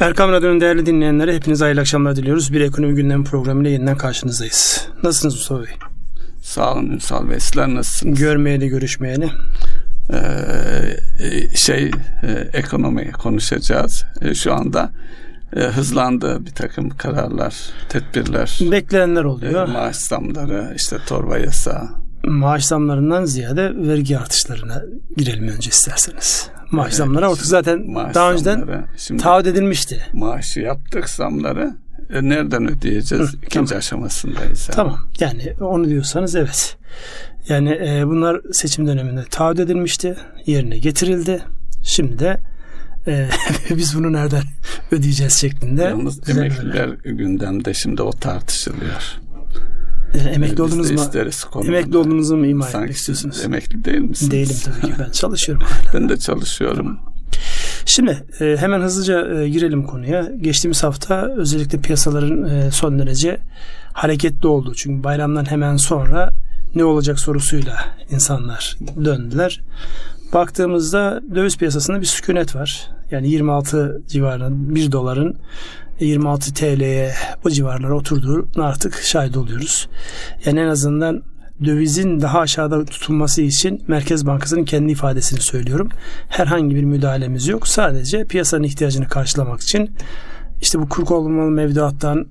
Erkam Radyo'nun değerli dinleyenlere hepinize hayırlı akşamlar diliyoruz. Bir ekonomi gündemi programıyla yeniden karşınızdayız. Nasılsınız Mustafa Bey? Sağ olun Ünsal Bey. Sizler nasılsınız? Görmeyeli, görüşmeyeli. Ee, şey e, ekonomi konuşacağız. E, şu anda e, hızlandı bir takım kararlar, tedbirler. Beklenenler oluyor. E, maaş zamları, işte torba yasağı. Maaş zamlarından ziyade vergi artışlarına girelim önce isterseniz. Maaş zamları artık zaten maaş daha önceden taahhüt edilmişti. Maaşı yaptık zamları. E, nereden ödeyeceğiz? Hı, İkinci tamam. aşamasındayız. Yani. Tamam. Yani onu diyorsanız evet. Yani e, bunlar seçim döneminde taahhüt edilmişti. Yerine getirildi. Şimdi de e, biz bunu nereden ödeyeceğiz şeklinde. Yalnız emekliler gündemde şimdi o tartışılıyor. E, emekli oldunuz mu? Isteriz emekli oldunuz mu ima etmek istiyorsunuz? Emekli değil misiniz? Değilim tabii ki ben çalışıyorum. ben de çalışıyorum. Şimdi e, hemen hızlıca e, girelim konuya. Geçtiğimiz hafta özellikle piyasaların e, son derece hareketli oldu. Çünkü bayramdan hemen sonra ne olacak sorusuyla insanlar döndüler. Baktığımızda döviz piyasasında bir sükunet var. Yani 26 civarında 1 doların 26 TL'ye o civarlara oturduğunu artık şahit oluyoruz. Yani en azından dövizin daha aşağıda tutulması için Merkez Bankası'nın kendi ifadesini söylüyorum. Herhangi bir müdahalemiz yok. Sadece piyasanın ihtiyacını karşılamak için işte bu kur korumalı mevduattan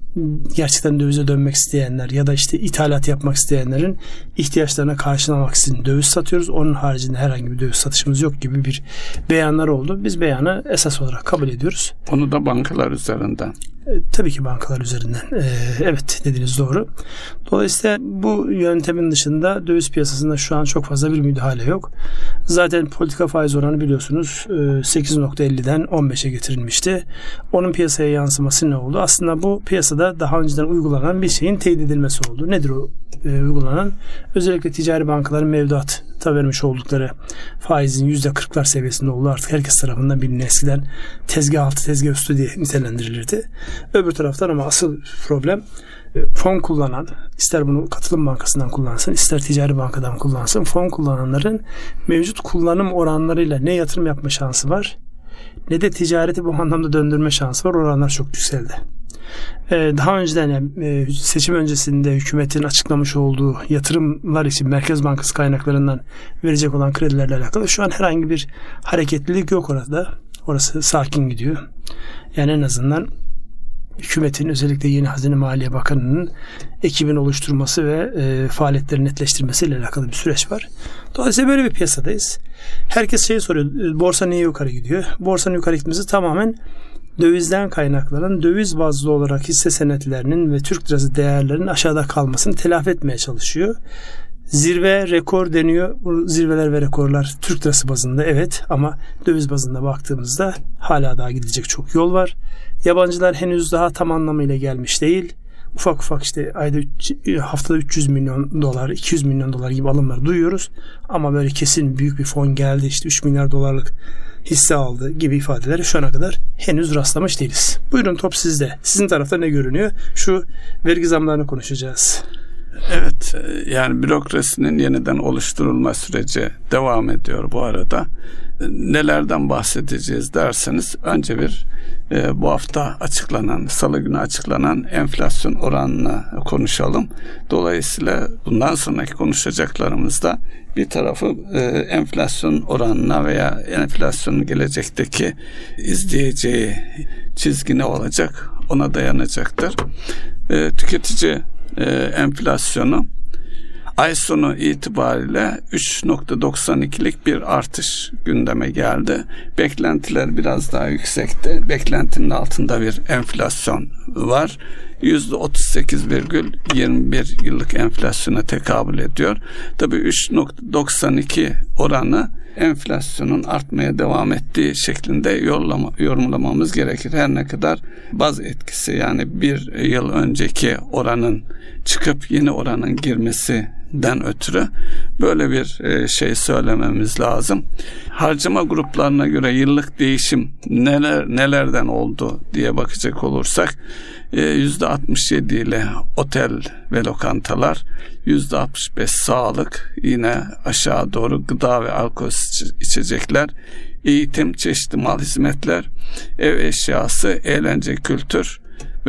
gerçekten dövize dönmek isteyenler ya da işte ithalat yapmak isteyenlerin ihtiyaçlarına karşılamak için döviz satıyoruz. Onun haricinde herhangi bir döviz satışımız yok gibi bir beyanlar oldu. Biz beyanı esas olarak kabul ediyoruz. Onu da bankalar üzerinden. E, tabii ki bankalar üzerinden. E, evet dediğiniz doğru. Dolayısıyla bu yöntemin dışında döviz piyasasında şu an çok fazla bir müdahale yok. Zaten politika faiz oranı biliyorsunuz e, 8.50'den 15'e getirilmişti. Onun piyasaya yansıması ne oldu? Aslında bu piyasada daha önceden uygulanan bir şeyin teyit edilmesi oldu. Nedir o e, uygulanan? Özellikle ticari bankaların mevduat vermiş oldukları faizin yüzde kırklar seviyesinde oldu. Artık herkes tarafından bilinen eskiden tezgah altı tezgah üstü diye nitelendirilirdi. Öbür taraftan ama asıl problem e, fon kullanan, ister bunu katılım bankasından kullansın, ister ticari bankadan kullansın, fon kullananların mevcut kullanım oranlarıyla ne yatırım yapma şansı var, ne de ticareti bu anlamda döndürme şansı var. Oranlar çok yükseldi. Ee, daha önceden e, seçim öncesinde hükümetin açıklamış olduğu yatırımlar için Merkez Bankası kaynaklarından verecek olan kredilerle alakalı şu an herhangi bir hareketlilik yok orada. Orası sakin gidiyor. Yani en azından hükümetin özellikle yeni Hazine Maliye Bakanı'nın ekibin oluşturması ve e, faaliyetleri netleştirmesiyle alakalı bir süreç var. Dolayısıyla böyle bir piyasadayız. Herkes şeyi soruyor. E, borsa niye yukarı gidiyor? Borsanın yukarı gitmesi tamamen dövizden kaynaklanan döviz bazlı olarak hisse senetlerinin ve Türk lirası değerlerinin aşağıda kalmasını telafi etmeye çalışıyor. Zirve rekor deniyor. Bu zirveler ve rekorlar Türk lirası bazında evet ama döviz bazında baktığımızda hala daha gidecek çok yol var. Yabancılar henüz daha tam anlamıyla gelmiş değil. Ufak ufak işte ayda haftada 300 milyon dolar, 200 milyon dolar gibi alımlar duyuyoruz. Ama böyle kesin büyük bir fon geldi işte 3 milyar dolarlık hisse aldı gibi ifadeleri şu ana kadar henüz rastlamış değiliz. Buyurun top sizde. Sizin tarafta ne görünüyor? Şu vergi zamlarını konuşacağız. Evet yani bürokrasinin yeniden oluşturulma süreci devam ediyor bu arada. Nelerden bahsedeceğiz derseniz önce bir e, bu hafta açıklanan, salı günü açıklanan enflasyon oranını konuşalım. Dolayısıyla bundan sonraki konuşacaklarımızda bir tarafı e, enflasyon oranına veya enflasyonun gelecekteki izleyeceği çizgi ne olacak ona dayanacaktır. E, tüketici e, enflasyonu ay sonu itibariyle 3.92'lik bir artış gündeme geldi. Beklentiler biraz daha yüksekti. Beklentinin altında bir enflasyon var. %38,21 yıllık enflasyona tekabül ediyor. Tabii 3.92 oranı enflasyonun artmaya devam ettiği şeklinde yorlama, yorumlamamız gerekir. Her ne kadar baz etkisi yani bir yıl önceki oranın çıkıp yeni oranın girmesinden ötürü böyle bir e, şey söylememiz lazım. Harcama gruplarına göre yıllık değişim neler nelerden oldu diye bakacak olursak %67 e, ile otel ve lokantalar, %65 sağlık, yine aşağı doğru gıda ve alkol içecekler, eğitim, çeşitli mal hizmetler, ev eşyası, eğlence, kültür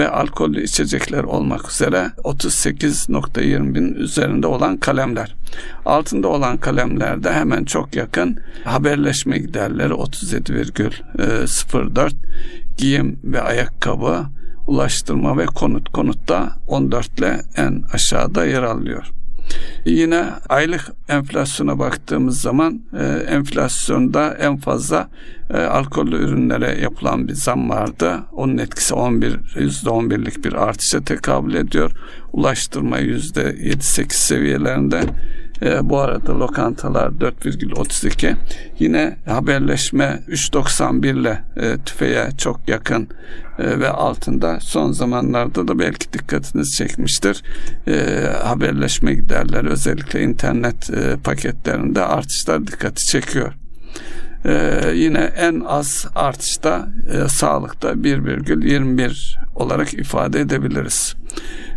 ve alkollü içecekler olmak üzere 38.20 bin üzerinde olan kalemler. Altında olan kalemlerde hemen çok yakın haberleşme giderleri 37,04 giyim ve ayakkabı, ulaştırma ve konut. Konutta 14 ile en aşağıda yer alıyor. Yine aylık enflasyona baktığımız zaman e, enflasyonda en fazla e, alkollü ürünlere yapılan bir zam vardı. Onun etkisi 11 %11'lik bir artışa tekabül ediyor. Ulaştırma %7-8 seviyelerinde. E, bu arada lokantalar 4,32. Yine haberleşme 3.91 ile e, tüfeğe çok yakın e, ve altında. Son zamanlarda da belki dikkatiniz çekmiştir. E, haberleşme giderleri özellikle internet e, paketlerinde artışlar dikkati çekiyor. Ee, yine en az artışta e, sağlıkta 1,21 olarak ifade edebiliriz.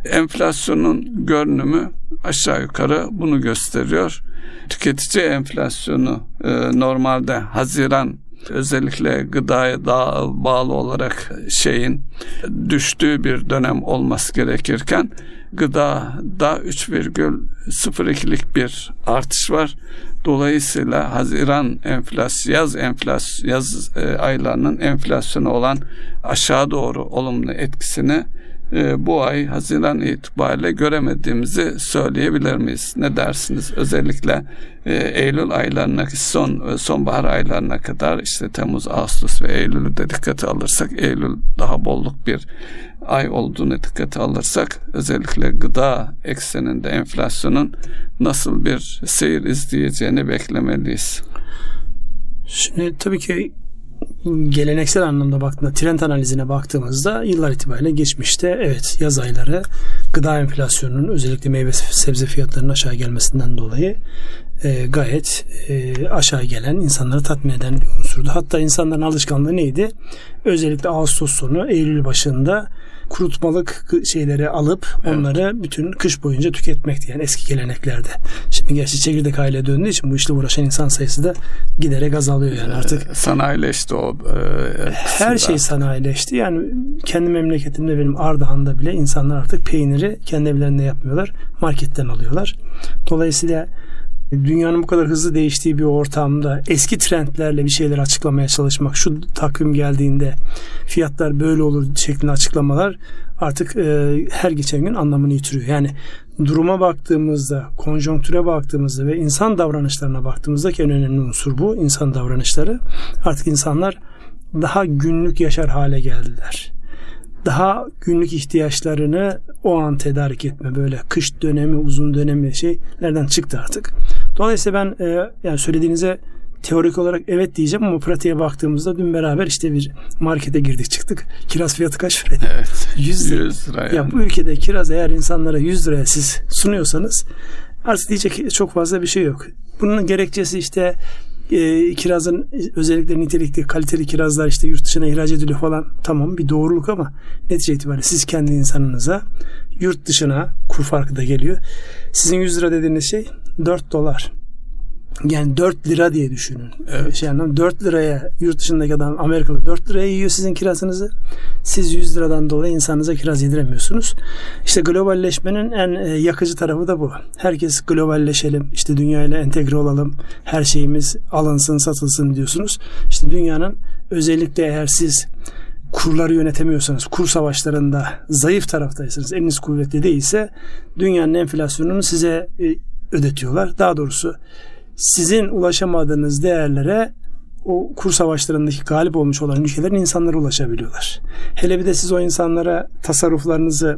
Enflasyonun görünümü aşağı yukarı bunu gösteriyor. Tüketici enflasyonu e, normalde Haziran özellikle gıdaya daha bağlı olarak şeyin düştüğü bir dönem olması gerekirken gıdada 3,02'lik bir artış var. Dolayısıyla Haziran enflasyon, yaz enflasyon, yaz e, aylarının enflasyonu olan aşağı doğru olumlu etkisini bu ay Haziran itibariyle göremediğimizi söyleyebilir miyiz? Ne dersiniz? Özellikle e, Eylül aylarına son sonbahar aylarına kadar işte Temmuz, Ağustos ve Eylül'ü de dikkate alırsak Eylül daha bolluk bir ay olduğunu dikkate alırsak özellikle gıda ekseninde enflasyonun nasıl bir seyir izleyeceğini beklemeliyiz. Şimdi tabii ki geleneksel anlamda baktığında trend analizine baktığımızda yıllar itibariyle geçmişte evet yaz ayları gıda enflasyonunun özellikle meyve sebze fiyatlarının aşağı gelmesinden dolayı e, gayet e, aşağı gelen insanları tatmin eden bir unsurdu. Hatta insanların alışkanlığı neydi? Özellikle Ağustos sonu Eylül başında kurutmalık şeyleri alıp evet. onları bütün kış boyunca tüketmekti yani eski geleneklerde. Şimdi gerçi çekirdek aile döndüğü için bu işle uğraşan insan sayısı da giderek azalıyor yani artık. Sanayileşti o. E, her şey sanayileşti. Yani kendi memleketimde benim Ardahan'da bile insanlar artık peyniri kendi evlerinde yapmıyorlar. Marketten alıyorlar. Dolayısıyla dünyanın bu kadar hızlı değiştiği bir ortamda eski trendlerle bir şeyler açıklamaya çalışmak, şu takvim geldiğinde fiyatlar böyle olur şeklinde açıklamalar artık e, her geçen gün anlamını yitiriyor. Yani duruma baktığımızda, konjonktüre baktığımızda ve insan davranışlarına baktığımızda ki en önemli unsur bu insan davranışları. Artık insanlar daha günlük yaşar hale geldiler daha günlük ihtiyaçlarını o an tedarik etme böyle kış dönemi uzun dönemi şeylerden çıktı artık. Dolayısıyla ben e, yani söylediğinize teorik olarak evet diyeceğim ama pratiğe baktığımızda dün beraber işte bir markete girdik çıktık. Kiraz fiyatı kaç Fred? Evet. 100 lira. 100 lira yani. Ya bu ülkede kiraz eğer insanlara 100 liraya siz sunuyorsanız artık diyecek çok fazla bir şey yok. Bunun gerekçesi işte e, kirazın özellikle nitelikli kaliteli kirazlar işte yurt dışına ihraç ediliyor falan tamam bir doğruluk ama netice itibariyle siz kendi insanınıza yurt dışına kur farkı da geliyor. Sizin 100 lira dediğiniz şey 4 dolar. Yani 4 lira diye düşünün. Evet. Şey anlam 4 liraya yurt dışındaki adam Amerikalı 4 liraya yiyor sizin kirazınızı. Siz 100 liradan dolayı insanınıza kiraz yediremiyorsunuz. İşte globalleşmenin en e, yakıcı tarafı da bu. Herkes globalleşelim, işte dünyayla entegre olalım, her şeyimiz alınsın, satılsın diyorsunuz. İşte dünyanın özellikle eğer siz kurları yönetemiyorsanız, kur savaşlarında zayıf taraftaysanız, eliniz kuvvetli değilse dünyanın enflasyonunu size e, ödetiyorlar. Daha doğrusu sizin ulaşamadığınız değerlere o kur savaşlarındaki galip olmuş olan ülkelerin insanlara ulaşabiliyorlar. Hele bir de siz o insanlara tasarruflarınızı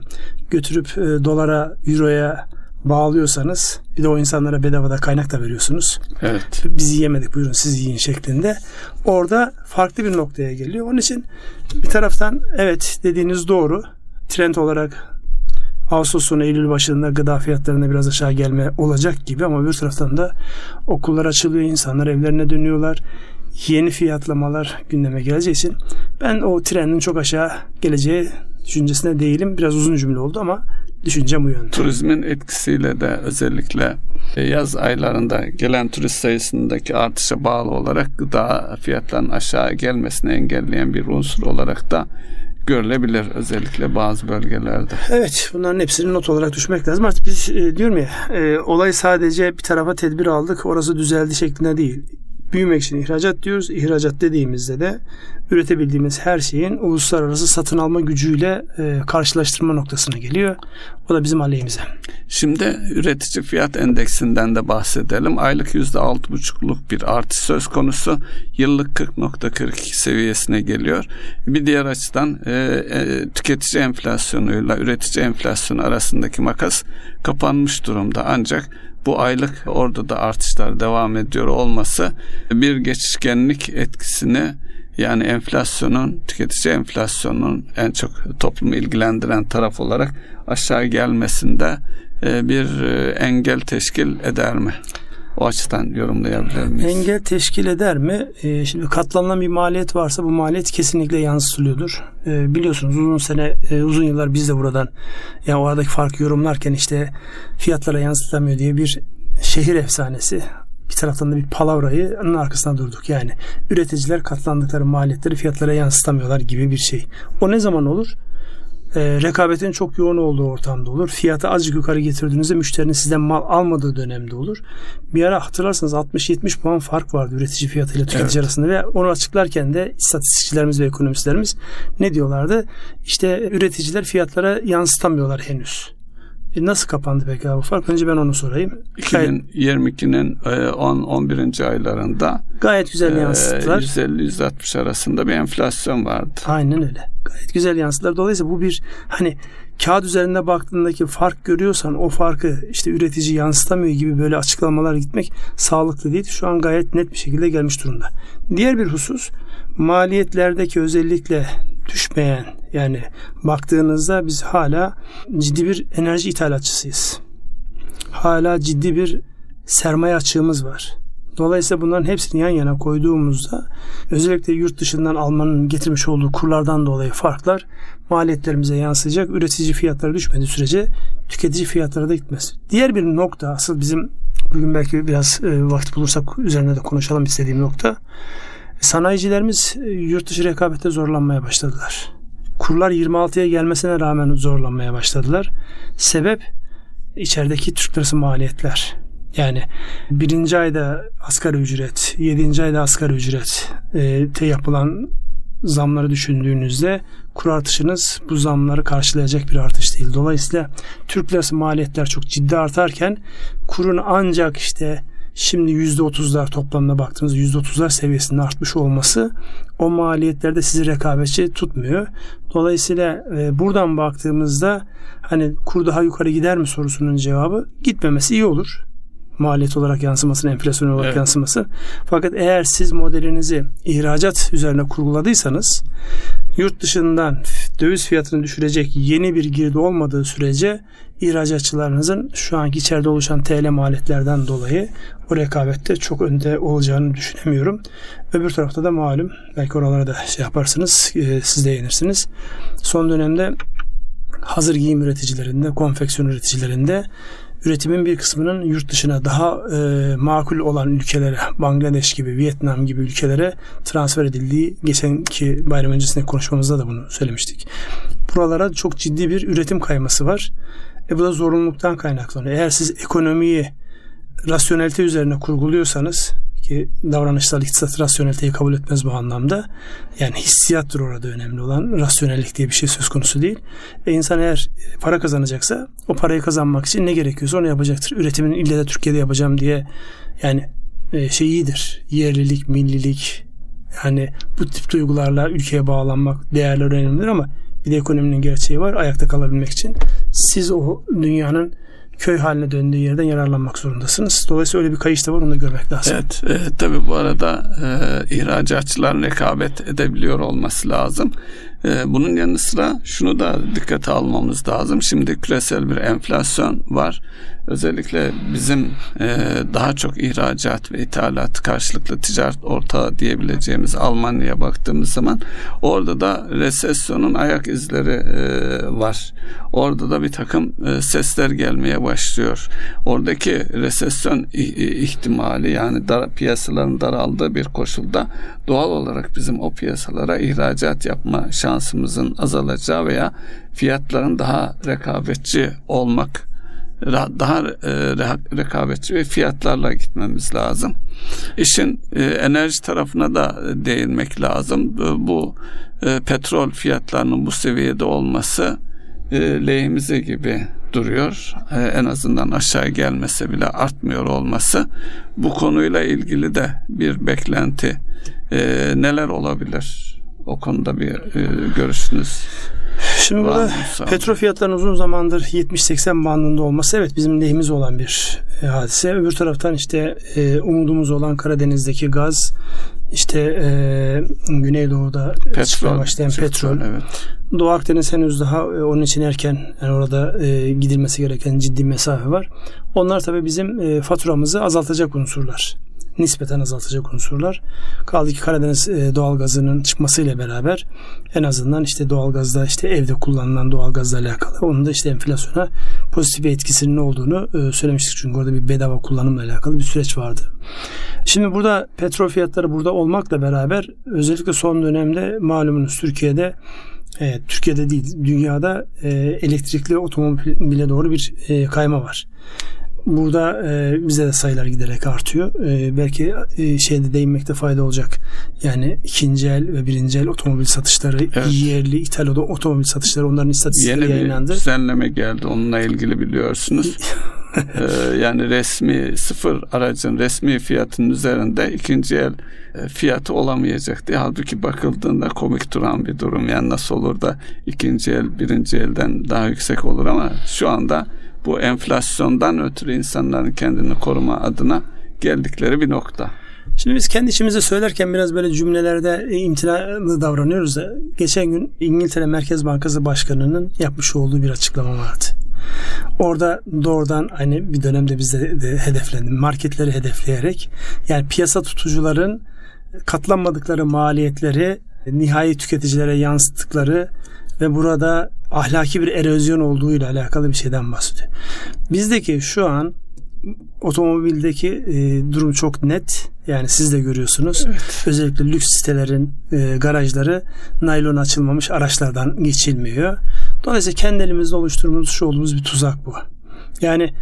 götürüp e, dolara, euroya bağlıyorsanız bir de o insanlara bedavada kaynak da veriyorsunuz. Evet. Biz yemedik buyurun siz yiyin şeklinde. Orada farklı bir noktaya geliyor. Onun için bir taraftan evet dediğiniz doğru. Trend olarak Ağustos sonu Eylül başında gıda fiyatlarında biraz aşağı gelme olacak gibi ama bir taraftan da okullar açılıyor, insanlar evlerine dönüyorlar. Yeni fiyatlamalar gündeme geleceği için ben o trendin çok aşağı geleceği düşüncesine değilim. Biraz uzun cümle oldu ama Düşüncem bu yönde. Turizmin etkisiyle de özellikle e, yaz aylarında gelen turist sayısındaki artışa bağlı olarak gıda fiyatlarının aşağı gelmesini engelleyen bir unsur olarak da görülebilir özellikle bazı bölgelerde. Evet bunların hepsini not olarak düşmek lazım. Artık biz e, diyorum ya e, olay sadece bir tarafa tedbir aldık orası düzeldi şeklinde değil büyümek için ihracat diyoruz. İhracat dediğimizde de üretebildiğimiz her şeyin uluslararası satın alma gücüyle e, karşılaştırma noktasına geliyor. O da bizim aleyhimize. Şimdi üretici fiyat endeksinden de bahsedelim. Aylık yüzde altı buçukluk bir artış söz konusu. Yıllık 40.42 seviyesine geliyor. Bir diğer açıdan e, e, tüketici enflasyonuyla üretici enflasyonu arasındaki makas kapanmış durumda. Ancak bu aylık orada da artışlar devam ediyor olması bir geçişkenlik etkisini yani enflasyonun, tüketici enflasyonun en çok toplumu ilgilendiren taraf olarak aşağı gelmesinde e, bir e, engel teşkil eder mi? O açıdan yorumlayabilir miyiz? Engel teşkil eder mi? Ee, şimdi katlanılan bir maliyet varsa bu maliyet kesinlikle yansıtılıyordur. Ee, biliyorsunuz uzun sene, e, uzun yıllar biz de buradan yani o aradaki farkı yorumlarken işte fiyatlara yansıtamıyor diye bir şehir efsanesi bir taraftan da bir palavrayı onun arkasına durduk. Yani üreticiler katlandıkları maliyetleri fiyatlara yansıtamıyorlar gibi bir şey. O ne zaman olur? E, rekabetin çok yoğun olduğu ortamda olur. Fiyatı azıcık yukarı getirdiğinizde müşterinin sizden mal almadığı dönemde olur. Bir ara hatırlarsanız 60-70 puan fark vardı üretici fiyatı ile tüketici evet. arasında ve onu açıklarken de istatistikçilerimiz ve ekonomistlerimiz ne diyorlardı? İşte üreticiler fiyatlara yansıtamıyorlar henüz. E nasıl kapandı peki bu fark? Önce ben onu sorayım. 2022'nin 10-11. E, aylarında gayet güzel yansıttılar. 150-160 arasında bir enflasyon vardı. Aynen öyle. Gayet güzel yansıttılar. Dolayısıyla bu bir hani kağıt üzerinde baktığındaki fark görüyorsan o farkı işte üretici yansıtamıyor gibi böyle açıklamalar gitmek sağlıklı değil. Şu an gayet net bir şekilde gelmiş durumda. Diğer bir husus maliyetlerdeki özellikle düşmeyen yani baktığınızda biz hala ciddi bir enerji ithalatçısıyız. Hala ciddi bir sermaye açığımız var. Dolayısıyla bunların hepsini yan yana koyduğumuzda özellikle yurt dışından almanın getirmiş olduğu kurlardan dolayı farklar maliyetlerimize yansıyacak. Üretici fiyatları düşmediği sürece tüketici fiyatları da gitmez. Diğer bir nokta asıl bizim bugün belki biraz e, vakit bulursak üzerine de konuşalım istediğim nokta. Sanayicilerimiz e, yurt dışı rekabette zorlanmaya başladılar. Kurlar 26'ya gelmesine rağmen zorlanmaya başladılar. Sebep içerideki Türk lirası maliyetler. Yani birinci ayda asgari ücret, yedinci ayda asgari ücret e, te yapılan zamları düşündüğünüzde kur artışınız bu zamları karşılayacak bir artış değil. Dolayısıyla Türk lirası maliyetler çok ciddi artarken kurun ancak işte şimdi %30'lar toplamda baktığınızda %30'lar seviyesinde artmış olması o maliyetlerde sizi rekabetçi tutmuyor. Dolayısıyla e, buradan baktığımızda hani kur daha yukarı gider mi sorusunun cevabı gitmemesi iyi olur maliyet olarak yansımasını, enflasyon olarak evet. yansıması. Fakat eğer siz modelinizi ihracat üzerine kurguladıysanız yurt dışından döviz fiyatını düşürecek yeni bir girdi olmadığı sürece ihracatçılarınızın şu anki içeride oluşan TL maliyetlerden dolayı o rekabette çok önde olacağını düşünemiyorum. Öbür tarafta da malum belki oralara da şey yaparsınız e, siz de yenirsiniz. Son dönemde hazır giyim üreticilerinde, konfeksiyon üreticilerinde üretimin bir kısmının yurt dışına daha e, makul olan ülkelere, Bangladeş gibi, Vietnam gibi ülkelere transfer edildiği geçenki bayram öncesinde konuşmamızda da bunu söylemiştik. Buralara çok ciddi bir üretim kayması var. E bu da zorunluluktan kaynaklanıyor. Eğer siz ekonomiyi rasyonelite üzerine kurguluyorsanız ki davranışsal iktisat rasyoneliteyi kabul etmez bu anlamda. Yani hissiyattır orada önemli olan. Rasyonellik diye bir şey söz konusu değil. Ve insan eğer para kazanacaksa o parayı kazanmak için ne gerekiyorsa onu yapacaktır. Üretimin ille de Türkiye'de yapacağım diye yani e, şey iyidir. Yerlilik, millilik yani bu tip duygularla ülkeye bağlanmak değerler önemlidir ama bir de ekonominin gerçeği var. Ayakta kalabilmek için siz o dünyanın köy haline döndüğü yerden yararlanmak zorundasınız. Dolayısıyla öyle bir kayış da var onu da görmek lazım. Evet e, tabi bu arada e, ihracatçıların rekabet edebiliyor olması lazım. E, bunun yanı sıra şunu da dikkate almamız lazım. Şimdi küresel bir enflasyon var. Özellikle bizim e, daha çok ihracat ve ithalat karşılıklı ticaret ortağı diyebileceğimiz Almanya'ya baktığımız zaman orada da resesyonun ayak izleri e, var. Orada da bir takım e, sesler gelmeye başlıyor. Oradaki resesyon ihtimali yani dar, piyasaların daraldığı bir koşulda doğal olarak bizim o piyasalara ihracat yapma şansımızın azalacağı veya fiyatların daha rekabetçi olmak daha e, rekabetçi ve fiyatlarla gitmemiz lazım. İşin e, enerji tarafına da değinmek lazım. Bu e, petrol fiyatlarının bu seviyede olması lehimize gibi duruyor. En azından aşağı gelmese bile artmıyor olması. Bu konuyla ilgili de bir beklenti neler olabilir? O konuda bir görüşünüz Şimdi burada petrol fiyatlarının uzun zamandır 70-80 bandında olması evet bizim lehimiz olan bir e, hadise. Öbür taraftan işte e, umudumuz olan Karadeniz'deki gaz işte e, Güneydoğu'da petrol, başlayan petrol. Evet. Doğu Akdeniz henüz daha e, onun için erken yani orada e, gidilmesi gereken ciddi mesafe var. Onlar tabii bizim e, faturamızı azaltacak unsurlar nispeten azaltacak unsurlar. Kaldı ki Karadeniz e, doğalgazının çıkmasıyla beraber en azından işte doğalgazda işte evde kullanılan doğalgazla alakalı onun da işte enflasyona pozitif bir etkisinin olduğunu e, söylemiştik. Çünkü orada bir bedava kullanımla alakalı bir süreç vardı. Şimdi burada petrol fiyatları burada olmakla beraber özellikle son dönemde malumunuz Türkiye'de e, Türkiye'de değil dünyada e, elektrikli otomobile doğru bir kayma var. Burada e, bize de sayılar giderek artıyor. E, belki e, şeyde değinmekte fayda olacak. Yani ikinci el ve birinci el otomobil satışları, evet. yerli İtalya'da otomobil satışları onların istatistikleri Yeni yayınlandı. Yeni bir düzenleme geldi. Onunla ilgili biliyorsunuz. ee, yani resmi sıfır aracın resmi fiyatının üzerinde ikinci el e, fiyatı olamayacaktı. Halbuki bakıldığında komik duran bir durum. Yani nasıl olur da ikinci el birinci elden daha yüksek olur ama şu anda bu enflasyondan ötürü insanların kendini koruma adına geldikleri bir nokta. Şimdi biz kendi içimizde söylerken biraz böyle cümlelerde imtinalı davranıyoruz da geçen gün İngiltere Merkez Bankası Başkanı'nın yapmış olduğu bir açıklama vardı. Orada doğrudan aynı bir dönemde bizde de hedeflendi. Marketleri hedefleyerek yani piyasa tutucuların katlanmadıkları maliyetleri nihai tüketicilere yansıttıkları ve burada ahlaki bir erozyon olduğu ile alakalı bir şeyden bahsediyor. Bizdeki şu an otomobildeki e, durum çok net. Yani siz de görüyorsunuz. Evet. Özellikle lüks sitelerin e, garajları naylon açılmamış araçlardan geçilmiyor. Dolayısıyla kendi elimizde oluşturmuş olduğumuz bir tuzak bu. Yani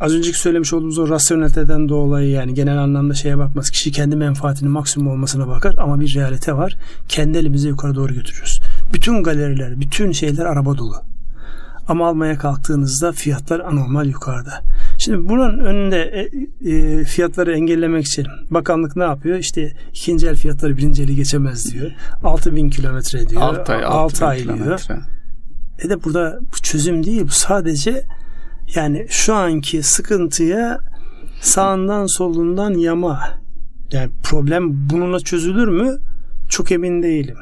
az önceki söylemiş olduğumuz o rasyoneliteden dolayı yani genel anlamda şeye bakmaz. Kişi kendi menfaatinin maksimum olmasına bakar ama bir realite var. Kendi elimizi yukarı doğru götürüyoruz. Bütün galeriler, bütün şeyler araba dolu. Ama almaya kalktığınızda fiyatlar anormal yukarıda. Şimdi buranın önünde e, e, fiyatları engellemek için bakanlık ne yapıyor? İşte ikinci el fiyatları birinci eli geçemez diyor. 6 bin kilometre diyor. 6 ay, 6 ay diyor. E de burada bu çözüm değil. Bu sadece yani şu anki sıkıntıya sağından solundan yama. Yani problem bununla çözülür mü? Çok emin değilim.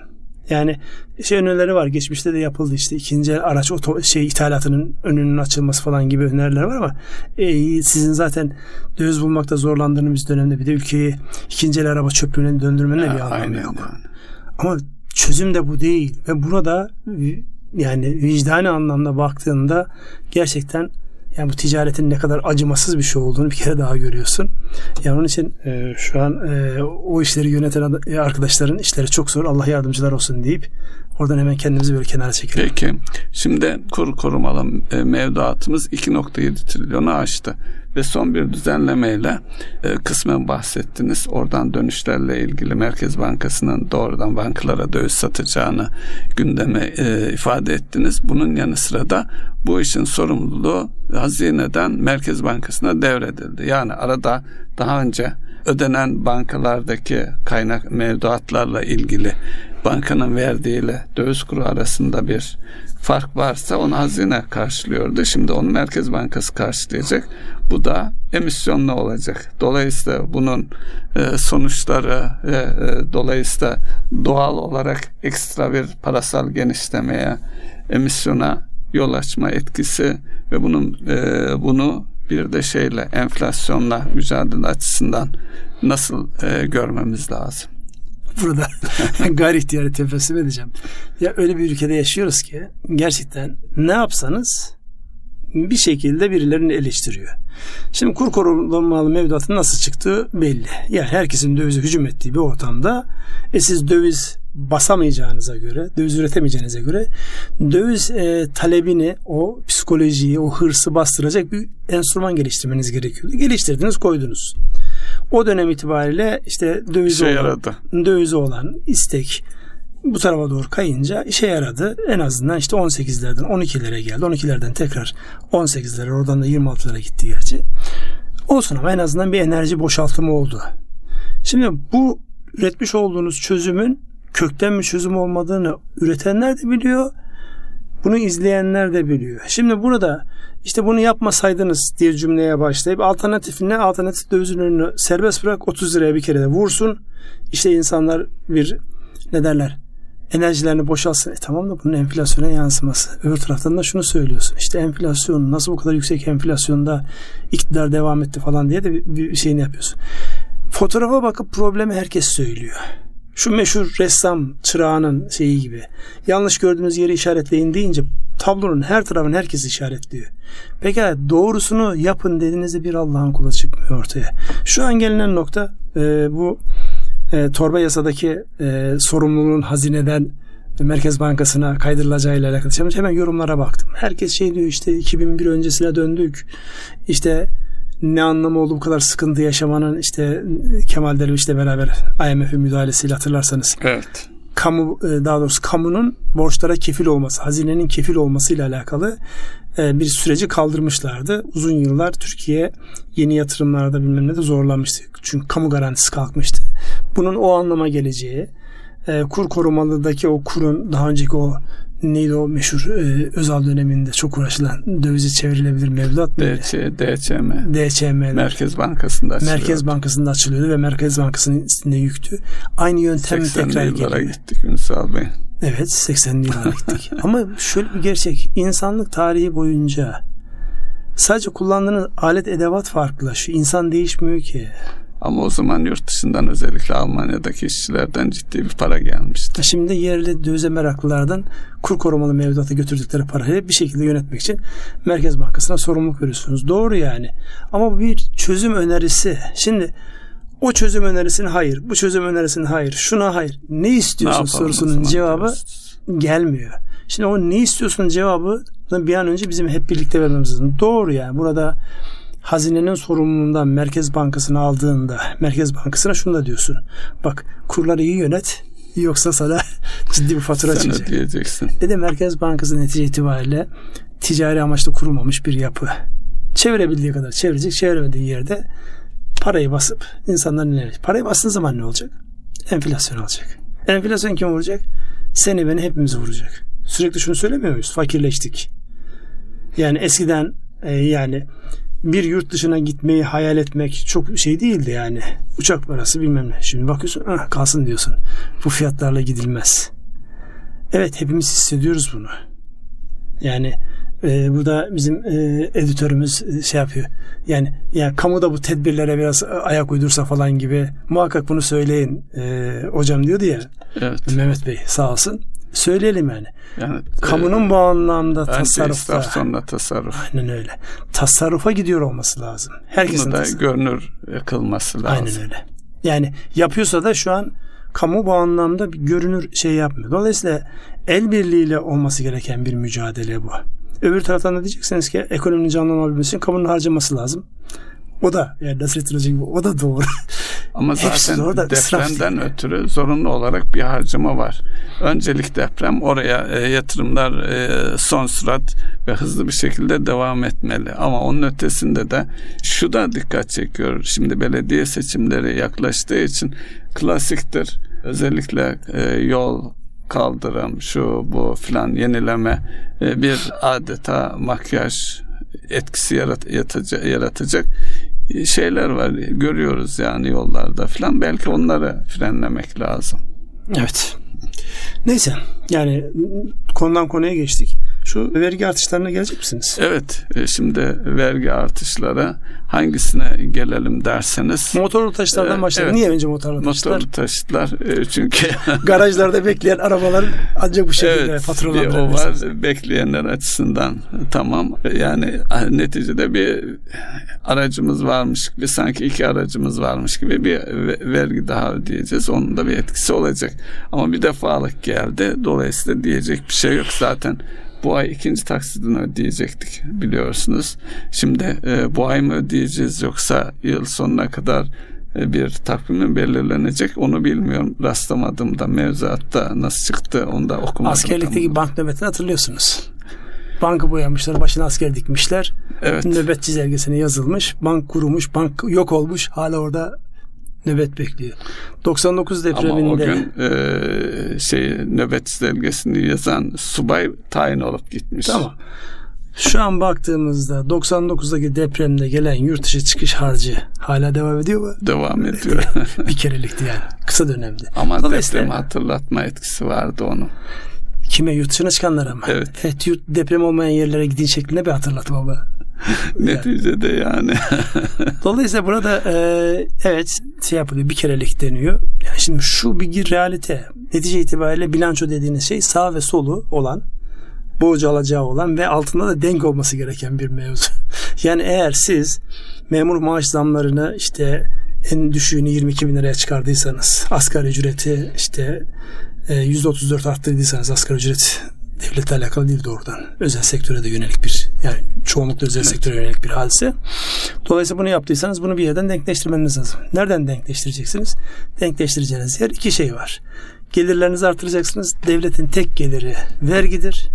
Yani şey önerileri var. Geçmişte de yapıldı işte ikinci el araç oto, şey ithalatının önünün açılması falan gibi öneriler var ama e, sizin zaten döviz bulmakta zorlandığınız dönemde bir de ülkeyi ikinci el araba çöplüğüne döndürmenin de bir anlamı yok. Yani. Ama çözüm de bu değil ve burada yani vicdani anlamda baktığında gerçekten yani bu ticaretin ne kadar acımasız bir şey olduğunu bir kere daha görüyorsun. Yani onun için e, şu an e, o işleri yöneten arkadaşların işleri çok zor. Allah yardımcılar olsun deyip oradan hemen kendimizi böyle kenara çekelim. Peki. Şimdi kur korumalı e, mevduatımız 2.7 trilyonu aştı ve son bir düzenlemeyle e, kısmen bahsettiniz. Oradan dönüşlerle ilgili Merkez Bankası'nın doğrudan bankalara döviz satacağını gündeme e, ifade ettiniz. Bunun yanı sıra da bu işin sorumluluğu hazineden Merkez Bankası'na devredildi. Yani arada daha önce ödenen bankalardaki kaynak mevduatlarla ilgili bankanın verdiğiyle döviz kuru arasında bir fark varsa onu hazine karşılıyordu. Şimdi onu Merkez Bankası karşılayacak. Bu da emisyonlu olacak. Dolayısıyla bunun e, sonuçları ve e, dolayısıyla doğal olarak ekstra bir parasal genişlemeye, emisyona yol açma etkisi ve bunun e, bunu bir de şeyle enflasyonla mücadele açısından nasıl e, görmemiz lazım? Burada gayri ihtiyarı tefessüm edeceğim. Ya öyle bir ülkede yaşıyoruz ki gerçekten ne yapsanız bir şekilde birilerini eleştiriyor. Şimdi kur korumalı mevduatın nasıl çıktığı belli. Yani herkesin dövize hücum ettiği bir ortamda e siz döviz basamayacağınıza göre, döviz üretemeyeceğinize göre döviz e, talebini, o psikolojiyi, o hırsı bastıracak bir enstrüman geliştirmeniz gerekiyordu. Geliştirdiniz, koydunuz. O dönem itibariyle işte dövize olan, yaradı. dövize olan istek bu tarafa doğru kayınca işe yaradı. En azından işte 18'lerden 12'lere geldi. 12'lerden tekrar 18'lere oradan da 26'lara gitti gerçi. Olsun ama en azından bir enerji boşaltımı oldu. Şimdi bu üretmiş olduğunuz çözümün kökten bir çözüm olmadığını üretenler de biliyor. Bunu izleyenler de biliyor. Şimdi burada işte bunu yapmasaydınız diye cümleye başlayıp alternatif ne? Alternatif dövizin önünü serbest bırak 30 liraya bir kere de vursun. İşte insanlar bir ne derler enerjilerini boşalsın. E tamam da bunun enflasyona yansıması. Öbür taraftan da şunu söylüyorsun. İşte enflasyon nasıl bu kadar yüksek enflasyonda iktidar devam etti falan diye de bir, bir şeyini yapıyorsun. Fotoğrafa bakıp problemi herkes söylüyor. Şu meşhur ressam çırağının şeyi gibi. Yanlış gördüğünüz yeri işaretleyin deyince tablonun her tarafını herkes işaretliyor. Peki doğrusunu yapın dediğinizde bir Allah'ın kulu çıkmıyor ortaya. Şu an gelinen nokta e, bu e, torba yasadaki e, sorumluluğun hazineden Merkez Bankası'na kaydırılacağıyla alakalı. Şimdi hemen yorumlara baktım. Herkes şey diyor işte 2001 öncesine döndük. İşte ne anlamı oldu bu kadar sıkıntı yaşamanın işte Kemal Derviş'le beraber IMF'in müdahalesiyle hatırlarsanız. Evet. Kamu e, daha doğrusu kamunun borçlara kefil olması, hazinenin kefil olmasıyla alakalı e, bir süreci kaldırmışlardı. Uzun yıllar Türkiye yeni yatırımlarda bilmem ne de zorlanmıştı. Çünkü kamu garantisi kalkmıştı. Bunun o anlama geleceği, e, kur korumalıdaki o kurun daha önceki o neydi o meşhur e, Özal döneminde çok uğraşılan dövizi çevrilebilir mevduat mıydı? DC, DCM. DCM. Merkez Bankası'nda açılıyordu. Merkez Bankası'nda açılıyordu ve Merkez Bankası'nın üstünde yüktü. Aynı yöntem tekrar yıllara gittik Ünsal Bey. Evet 80'li yıllara gittik. Ama şöyle bir gerçek. insanlık tarihi boyunca sadece kullandığınız alet edevat farklılaşıyor. İnsan değişmiyor ki. Ama o zaman yurt dışından özellikle Almanya'daki işçilerden ciddi bir para gelmişti. Şimdi yerli dövize meraklılardan kur korumalı mevduata götürdükleri parayı bir şekilde yönetmek için Merkez Bankası'na sorumluluk veriyorsunuz. Doğru yani. Ama bir çözüm önerisi. Şimdi o çözüm önerisine hayır, bu çözüm önerisine hayır, şuna hayır. Ne istiyorsun ne sorusunun cevabı gelmiyor. Şimdi o ne istiyorsun cevabı bir an önce bizim hep birlikte vermemiz lazım. Doğru yani. Burada hazinenin sorumluluğundan Merkez Bankası'na aldığında Merkez Bankası'na şunu da diyorsun. Bak kurları iyi yönet yoksa sana ciddi bir fatura Sen çıkacak. ödeyeceksin. Ve de Merkez Bankası netice itibariyle ticari amaçla kurulmamış bir yapı. Çevirebildiği kadar çevirecek, çeviremediği yerde parayı basıp insanların ne Parayı bastığın zaman ne olacak? Enflasyon olacak. Enflasyon kim vuracak? Seni beni hepimizi vuracak. Sürekli şunu söylemiyor muyuz? Fakirleştik. Yani eskiden e, yani bir yurt dışına gitmeyi hayal etmek çok şey değildi yani. Uçak parası bilmem ne. Şimdi bakıyorsun ah, kalsın diyorsun. Bu fiyatlarla gidilmez. Evet hepimiz hissediyoruz bunu. Yani e, burada bizim e, editörümüz e, şey yapıyor. Yani yani kamuda bu tedbirlere biraz ayak uydursa falan gibi muhakkak bunu söyleyin e, hocam diyordu ya. Evet. Mehmet Bey sağ olsun. Söyleyelim yani. Yani kamunun e, bu anlamda tasarrufta. sonra tasarruf. Aynen öyle. Tasarrufa gidiyor olması lazım. Herkesin Bunu da tasarruf. görünür kılması lazım. Aynen öyle. Yani yapıyorsa da şu an kamu bu anlamda bir görünür şey yapmıyor. Dolayısıyla el birliğiyle olması gereken bir mücadele bu. Öbür taraftan da diyeceksiniz ki ekonominin canlanabilmesi için kamunun harcaması lazım. O da yani Nasrettin Hoca gibi o da doğru. Ama zaten israf depremden ötürü zorunlu olarak bir harcama var. Öncelik deprem oraya e, yatırımlar e, son sürat ve hızlı bir şekilde devam etmeli. Ama onun ötesinde de şu da dikkat çekiyor. Şimdi belediye seçimleri yaklaştığı için klasiktir. Özellikle e, yol kaldırım şu bu filan yenileme e, bir adeta makyaj etkisi yarat, yataca- yaratacak şeyler var görüyoruz yani yollarda filan belki onları frenlemek lazım. Evet. Neyse yani konudan konuya geçtik. Şu vergi artışlarına gelecek misiniz? Evet e, şimdi vergi artışları hangisine gelelim derseniz Motorlu taşıtlardan Ee, başlayalım. evet. Niye önce motorlu taşıtlar? motorlu taşıtlar e, çünkü Garajlarda bekleyen arabalar ancak bu şekilde evet bir o var bekleyenler açısından tamam yani neticede bir aracımız varmış bir sanki iki aracımız varmış gibi bir ve- vergi daha ödeyeceğiz onun da bir etkisi olacak ama bir defalık geldi dolayısıyla diyecek bir şey yok zaten bu ay ikinci taksidini ödeyecektik biliyorsunuz. Şimdi e, bu ay mı ödeyeceğiz yoksa yıl sonuna kadar e, bir takvimi belirlenecek onu bilmiyorum. Rastlamadım da mevzuatta nasıl çıktı onu da okumadım. Askerlikteki tam. bank nöbetini hatırlıyorsunuz. Bankı boyamışlar, başına asker dikmişler. Evet. Nöbet çizelgesine yazılmış. Bank kurumuş, bank yok olmuş. Hala orada nöbet bekliyor. 99 Ama o depreminde gün e, şey nöbet çizelgesini yazan subay tayin olup gitmiş. Tamam. Şu an baktığımızda 99'daki depremde gelen yurt dışı çıkış harcı hala devam ediyor mu? Devam ediyor. Bir kerelikti yani. Kısa dönemdi. Ama Dolayısıyla- depremi hatırlatma etkisi vardı onun. Kime? Yurt dışına çıkanlara mı? Evet. Evet yurt, deprem olmayan yerlere gidin şeklinde bir hatırlatma ama. Neticede yani. Dolayısıyla burada e, evet şey yapılıyor bir kerelik deniyor. Yani şimdi şu bir realite. Netice itibariyle bilanço dediğiniz şey sağ ve solu olan borcu alacağı olan ve altında da denk olması gereken bir mevzu. Yani eğer siz memur maaş zamlarını işte en düşüğünü 22 bin liraya çıkardıysanız asgari ücreti işte e, %34 arttırdıysanız asgari ücret devletle alakalı değil doğrudan. Özel sektöre de yönelik bir yani çoğunlukla özel sektöre yönelik bir hadise. Dolayısıyla bunu yaptıysanız bunu bir yerden denkleştirmeniz lazım. Nereden denkleştireceksiniz? Denkleştireceğiniz yer iki şey var. Gelirlerinizi artıracaksınız. Devletin tek geliri vergidir.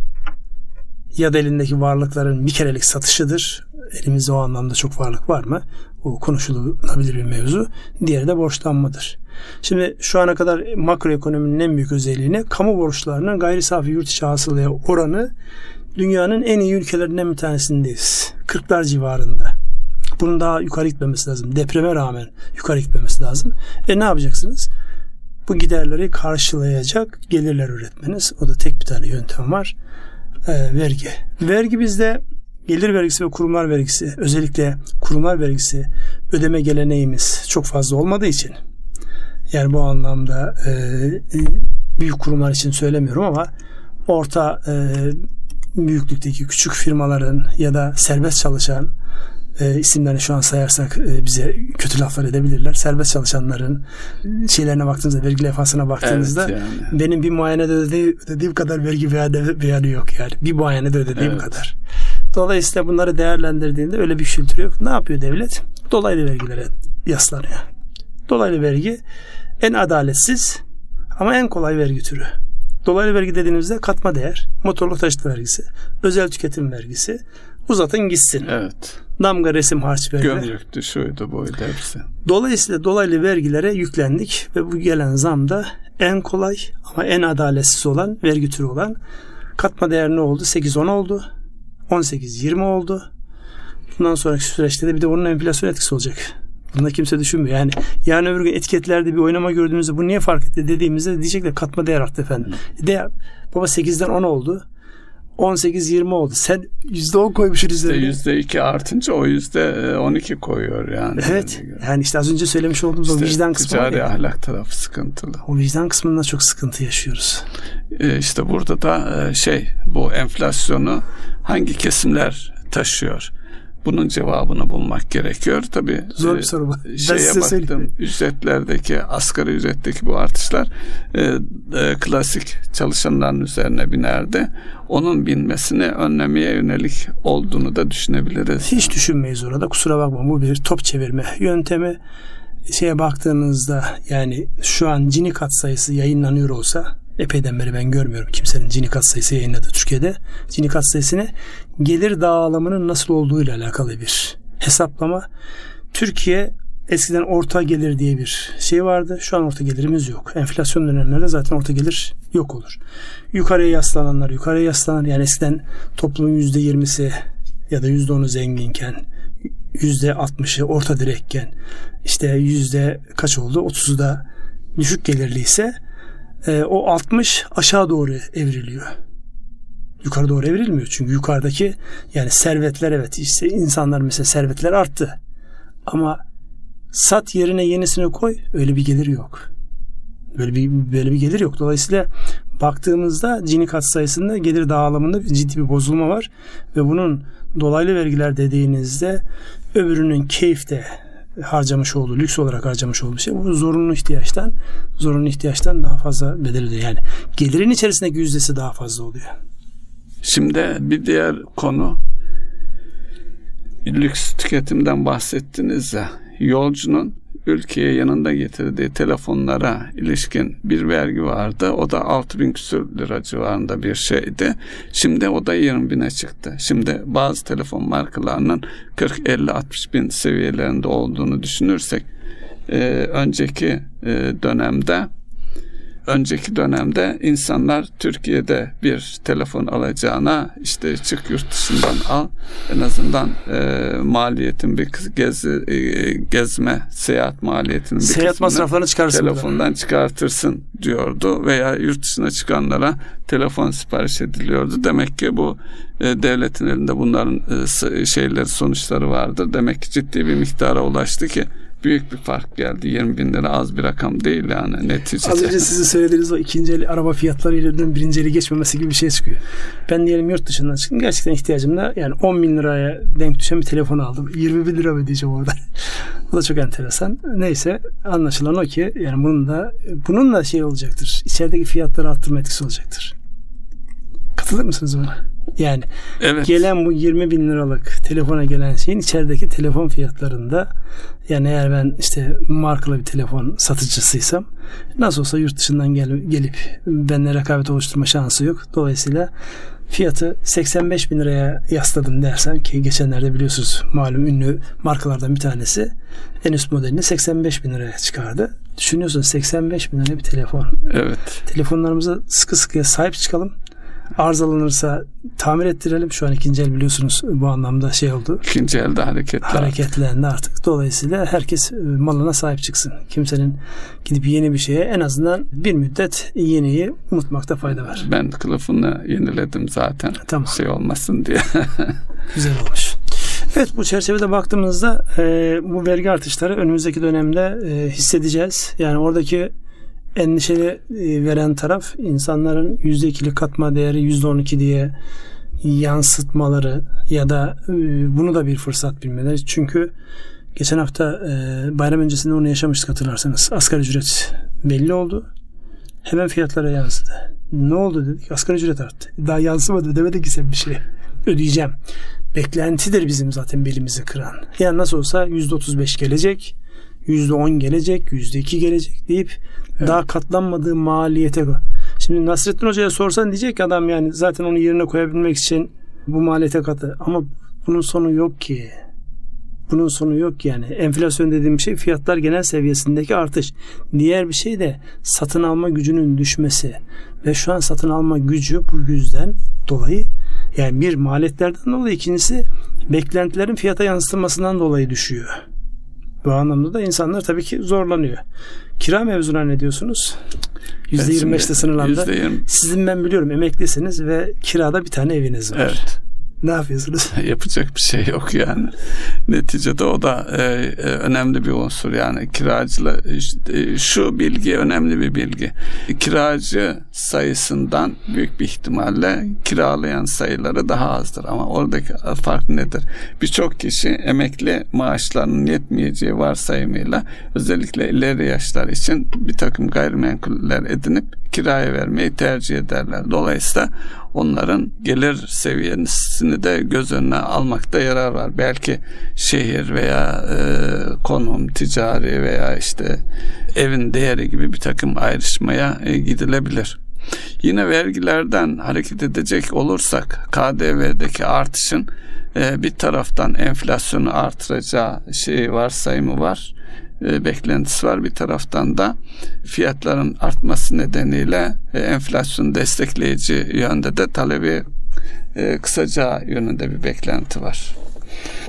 Ya da elindeki varlıkların bir kerelik satışıdır. Elimizde o anlamda çok varlık var mı? O konuşulabilir bir mevzu. Diğeri de borçlanmadır. Şimdi şu ana kadar makroekonominin en büyük özelliğine kamu borçlarının gayri safi yurt içi hasılaya oranı dünyanın en iyi ülkelerinden bir tanesindeyiz. 40'lar civarında. Bunun daha yukarı gitmemesi lazım. Depreme rağmen yukarı gitmemesi lazım. E ne yapacaksınız? Bu giderleri karşılayacak gelirler üretmeniz. O da tek bir tane yöntem var. Ee, vergi. Vergi bizde gelir vergisi ve kurumlar vergisi özellikle kurumlar vergisi ödeme geleneğimiz çok fazla olmadığı için yani bu anlamda e, büyük kurumlar için söylemiyorum ama orta e, büyüklükteki küçük firmaların ya da serbest çalışan e, isimlerini şu an sayarsak e, bize kötü laflar edebilirler. Serbest çalışanların şeylerine baktığınızda, vergi levhasına baktığınızda Evet yani. benim bir muayenede ödediğim, ödediğim kadar vergi beyanı, beyanı yok yani. Bir muayenede ödediğim Evet. kadar. Dolayısıyla bunları değerlendirdiğinde öyle bir kültür yok. Ne yapıyor devlet? Dolaylı vergilere yaslanıyor. Dolaylı vergi en adaletsiz ama en kolay vergi türü. Dolaylı vergi dediğimizde katma değer, motorlu taşıt vergisi, özel tüketim vergisi, uzatın gitsin. Evet. Damga resim harç vergi. Gömrüktü şuydu buydu hepsi. Dolayısıyla dolaylı vergilere yüklendik ve bu gelen zam da en kolay ama en adaletsiz olan vergi türü olan katma değer ne oldu? 8-10 oldu. 18-20 oldu. Bundan sonraki süreçte de bir de onun enflasyon etkisi olacak. Bunu kimse düşünmüyor. Yani yarın öbür gün etiketlerde bir oynama gördüğümüzde bu niye fark etti dediğimizde diyecekler katma değer arttı efendim. E De baba 8'den 10 oldu. 18-20 oldu. Sen %10 koymuşsun İşte üzerine. yüzde iki artınca o yüzde on iki koyuyor yani. Evet. Yani işte az önce söylemiş olduğumuz o İşte vicdan kısmı ticari ahlak tarafı sıkıntılı. O vicdan kısmında çok sıkıntı yaşıyoruz. E, işte burada da e, şey bu enflasyonu hangi kesimler taşıyor? Bunun cevabını bulmak gerekiyor. Tabii Zor e, bir soru bu. Şeye baktım ücretlerdeki asgari ücretteki bu artışlar e, e, klasik çalışanların üzerine binerdi. Onun binmesini önlemeye yönelik olduğunu da düşünebiliriz. Hiç düşünmeyiz orada. Kusura bakma bu bir top çevirme yöntemi. şeye baktığınızda yani şu an Cini kat sayısı yayınlanıyor olsa epeyden beri ben görmüyorum kimsenin Cini kat sayısı yayınladı Türkiye'de. Cini kat sayısını gelir dağılımının nasıl olduğu ile alakalı bir hesaplama. Türkiye eskiden orta gelir diye bir şey vardı. Şu an orta gelirimiz yok. Enflasyon dönemlerinde zaten orta gelir yok olur. Yukarıya yaslananlar yukarıya yaslanır. Yani eskiden toplumun yüzde yirmisi ya da yüzde onu zenginken yüzde altmışı orta direkken işte yüzde kaç oldu? Otuzu da düşük gelirliyse e, o 60 aşağı doğru evriliyor. Yukarı doğru evrilmiyor. Çünkü yukarıdaki yani servetler evet işte insanlar mesela servetler arttı. Ama sat yerine yenisini koy öyle bir gelir yok. Böyle bir böyle bir gelir yok. Dolayısıyla baktığımızda Gini kat sayısında gelir dağılımında bir ciddi bir bozulma var ve bunun dolaylı vergiler dediğinizde öbürünün keyifte harcamış olduğu, lüks olarak harcamış olduğu şey bu zorunlu ihtiyaçtan zorunlu ihtiyaçtan daha fazla bedel ödüyor. Yani gelirin içerisindeki yüzdesi daha fazla oluyor. Şimdi bir diğer konu lüks tüketimden bahsettiniz ya yolcunun ülkeye yanında getirdiği telefonlara ilişkin bir vergi vardı. O da 6 bin küsur lira civarında bir şeydi. Şimdi o da 20 bine çıktı. Şimdi bazı telefon markalarının 40, 50, 60 bin seviyelerinde olduğunu düşünürsek e, önceki e, dönemde önceki dönemde insanlar Türkiye'de bir telefon alacağına işte çık yurt dışından al en azından e, maliyetin bir gezi, e, gezme seyahat maliyetinin bir seyahat masraflarını çıkarsın telefondan buradan. çıkartırsın diyordu veya yurt dışına çıkanlara telefon sipariş ediliyordu. Demek ki bu e, devletin elinde bunların e, şeyleri sonuçları vardır. Demek ki ciddi bir miktara ulaştı ki büyük bir fark geldi. 20 bin lira az bir rakam değil yani neticede. Az önce sizin söylediğiniz o ikinci el araba fiyatlarıyla birinci eli geçmemesi gibi bir şey çıkıyor. Ben diyelim yurt dışından çıktım. Gerçekten ihtiyacımda yani 10 bin liraya denk düşen bir telefon aldım. 20 bin lira ödeyeceğim orada. Bu da çok enteresan. Neyse anlaşılan o ki yani bunun da bunun da şey olacaktır. İçerideki fiyatları arttırma etkisi olacaktır. Katılır mısınız buna? Yani evet. gelen bu 20 bin liralık telefona gelen şeyin içerideki telefon fiyatlarında yani eğer ben işte markalı bir telefon satıcısıysam nasıl olsa yurt dışından gel, gelip benimle rekabet oluşturma şansı yok. Dolayısıyla fiyatı 85 bin liraya yasladım dersen ki geçenlerde biliyorsunuz malum ünlü markalardan bir tanesi en üst modelini 85 bin liraya çıkardı. Düşünüyorsun 85 bin liraya bir telefon. Evet. Telefonlarımıza sıkı sıkıya sahip çıkalım arızalanırsa tamir ettirelim. Şu an ikinci el biliyorsunuz bu anlamda şey oldu. İkinci elde hareketler. Hareketlendi artık. Dolayısıyla herkes e, malına sahip çıksın. Kimsenin gidip yeni bir şeye en azından bir müddet yeniyi unutmakta fayda var. Ben kılıfını yeniledim zaten. Tamam. Şey olmasın diye. Güzel olmuş. Evet bu çerçevede baktığımızda e, bu vergi artışları önümüzdeki dönemde e, hissedeceğiz. Yani oradaki endişeli e, veren taraf insanların yüzde ikilik katma değeri yüzde on iki diye yansıtmaları ya da e, bunu da bir fırsat bilmeleri. Çünkü geçen hafta e, bayram öncesinde onu yaşamıştık hatırlarsanız. Asgari ücret belli oldu. Hemen fiyatlara yansıdı. Ne oldu dedik. Asgari ücret arttı. Daha yansımadı demedi ki sen bir şey. Ödeyeceğim. Beklentidir bizim zaten belimizi kıran. Yani nasıl olsa yüzde otuz beş gelecek. yüzde on gelecek. yüzde iki gelecek deyip Daha katlanmadığı maliyete. Şimdi Nasrettin Hoca'ya sorsan diyecek adam yani zaten onu yerine koyabilmek için bu maliyete katı. Ama bunun sonu yok ki. Bunun sonu yok yani. Enflasyon dediğim şey fiyatlar genel seviyesindeki artış. Diğer bir şey de satın alma gücünün düşmesi. Ve şu an satın alma gücü bu yüzden dolayı yani bir maliyetlerden dolayı ikincisi beklentilerin fiyata yansıtılmasından dolayı düşüyor. Bu anlamda da insanlar tabii ki zorlanıyor. Kira mevzuna ne diyorsunuz? %25'te sınırlandı. %20. Sizin ben biliyorum emeklisiniz ve kirada bir tane eviniz var. Evet. Ne yapıyorsunuz? Yapacak bir şey yok yani. Neticede o da e, e, önemli bir unsur yani kiracıla e, şu bilgi önemli bir bilgi. Kiracı sayısından büyük bir ihtimalle kiralayan sayıları daha azdır ama oradaki fark nedir? Birçok kişi emekli maaşlarının yetmeyeceği varsayımıyla özellikle ileri yaşlar için bir takım gayrimenkuller edinip kiraya vermeyi tercih ederler. Dolayısıyla onların gelir seviyesini de göz önüne almakta yarar var. Belki şehir veya e, konum, ticari veya işte evin değeri gibi bir takım ayrışmaya e, gidilebilir. Yine vergilerden hareket edecek olursak KDV'deki artışın e, bir taraftan enflasyonu artıracağı şey varsayımı var e, beklentisi var. Bir taraftan da fiyatların artması nedeniyle e, enflasyonu destekleyici yönde de talebi e, kısaca yönünde bir beklenti var.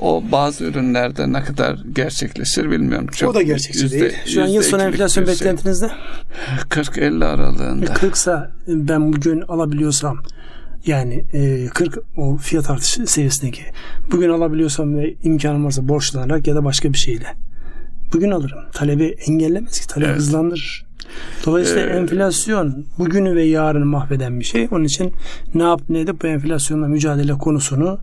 O bazı ürünlerde ne kadar gerçekleşir bilmiyorum. Çok o da gerçekçi yüzde, değil. Şu an yıl sonu enflasyon şey. beklentiniz ne? 40-50 aralığında. 40 ise ben bugün alabiliyorsam yani 40 o fiyat artışı seviyesindeki bugün alabiliyorsam ve imkanım varsa borçlanarak ya da başka bir şeyle bugün alırım. Talebi engellemez ki. Talep evet. hızlandırır. Dolayısıyla ee, enflasyon bugünü ve yarını mahveden bir şey. Onun için ne yap ne edip bu enflasyonla mücadele konusunu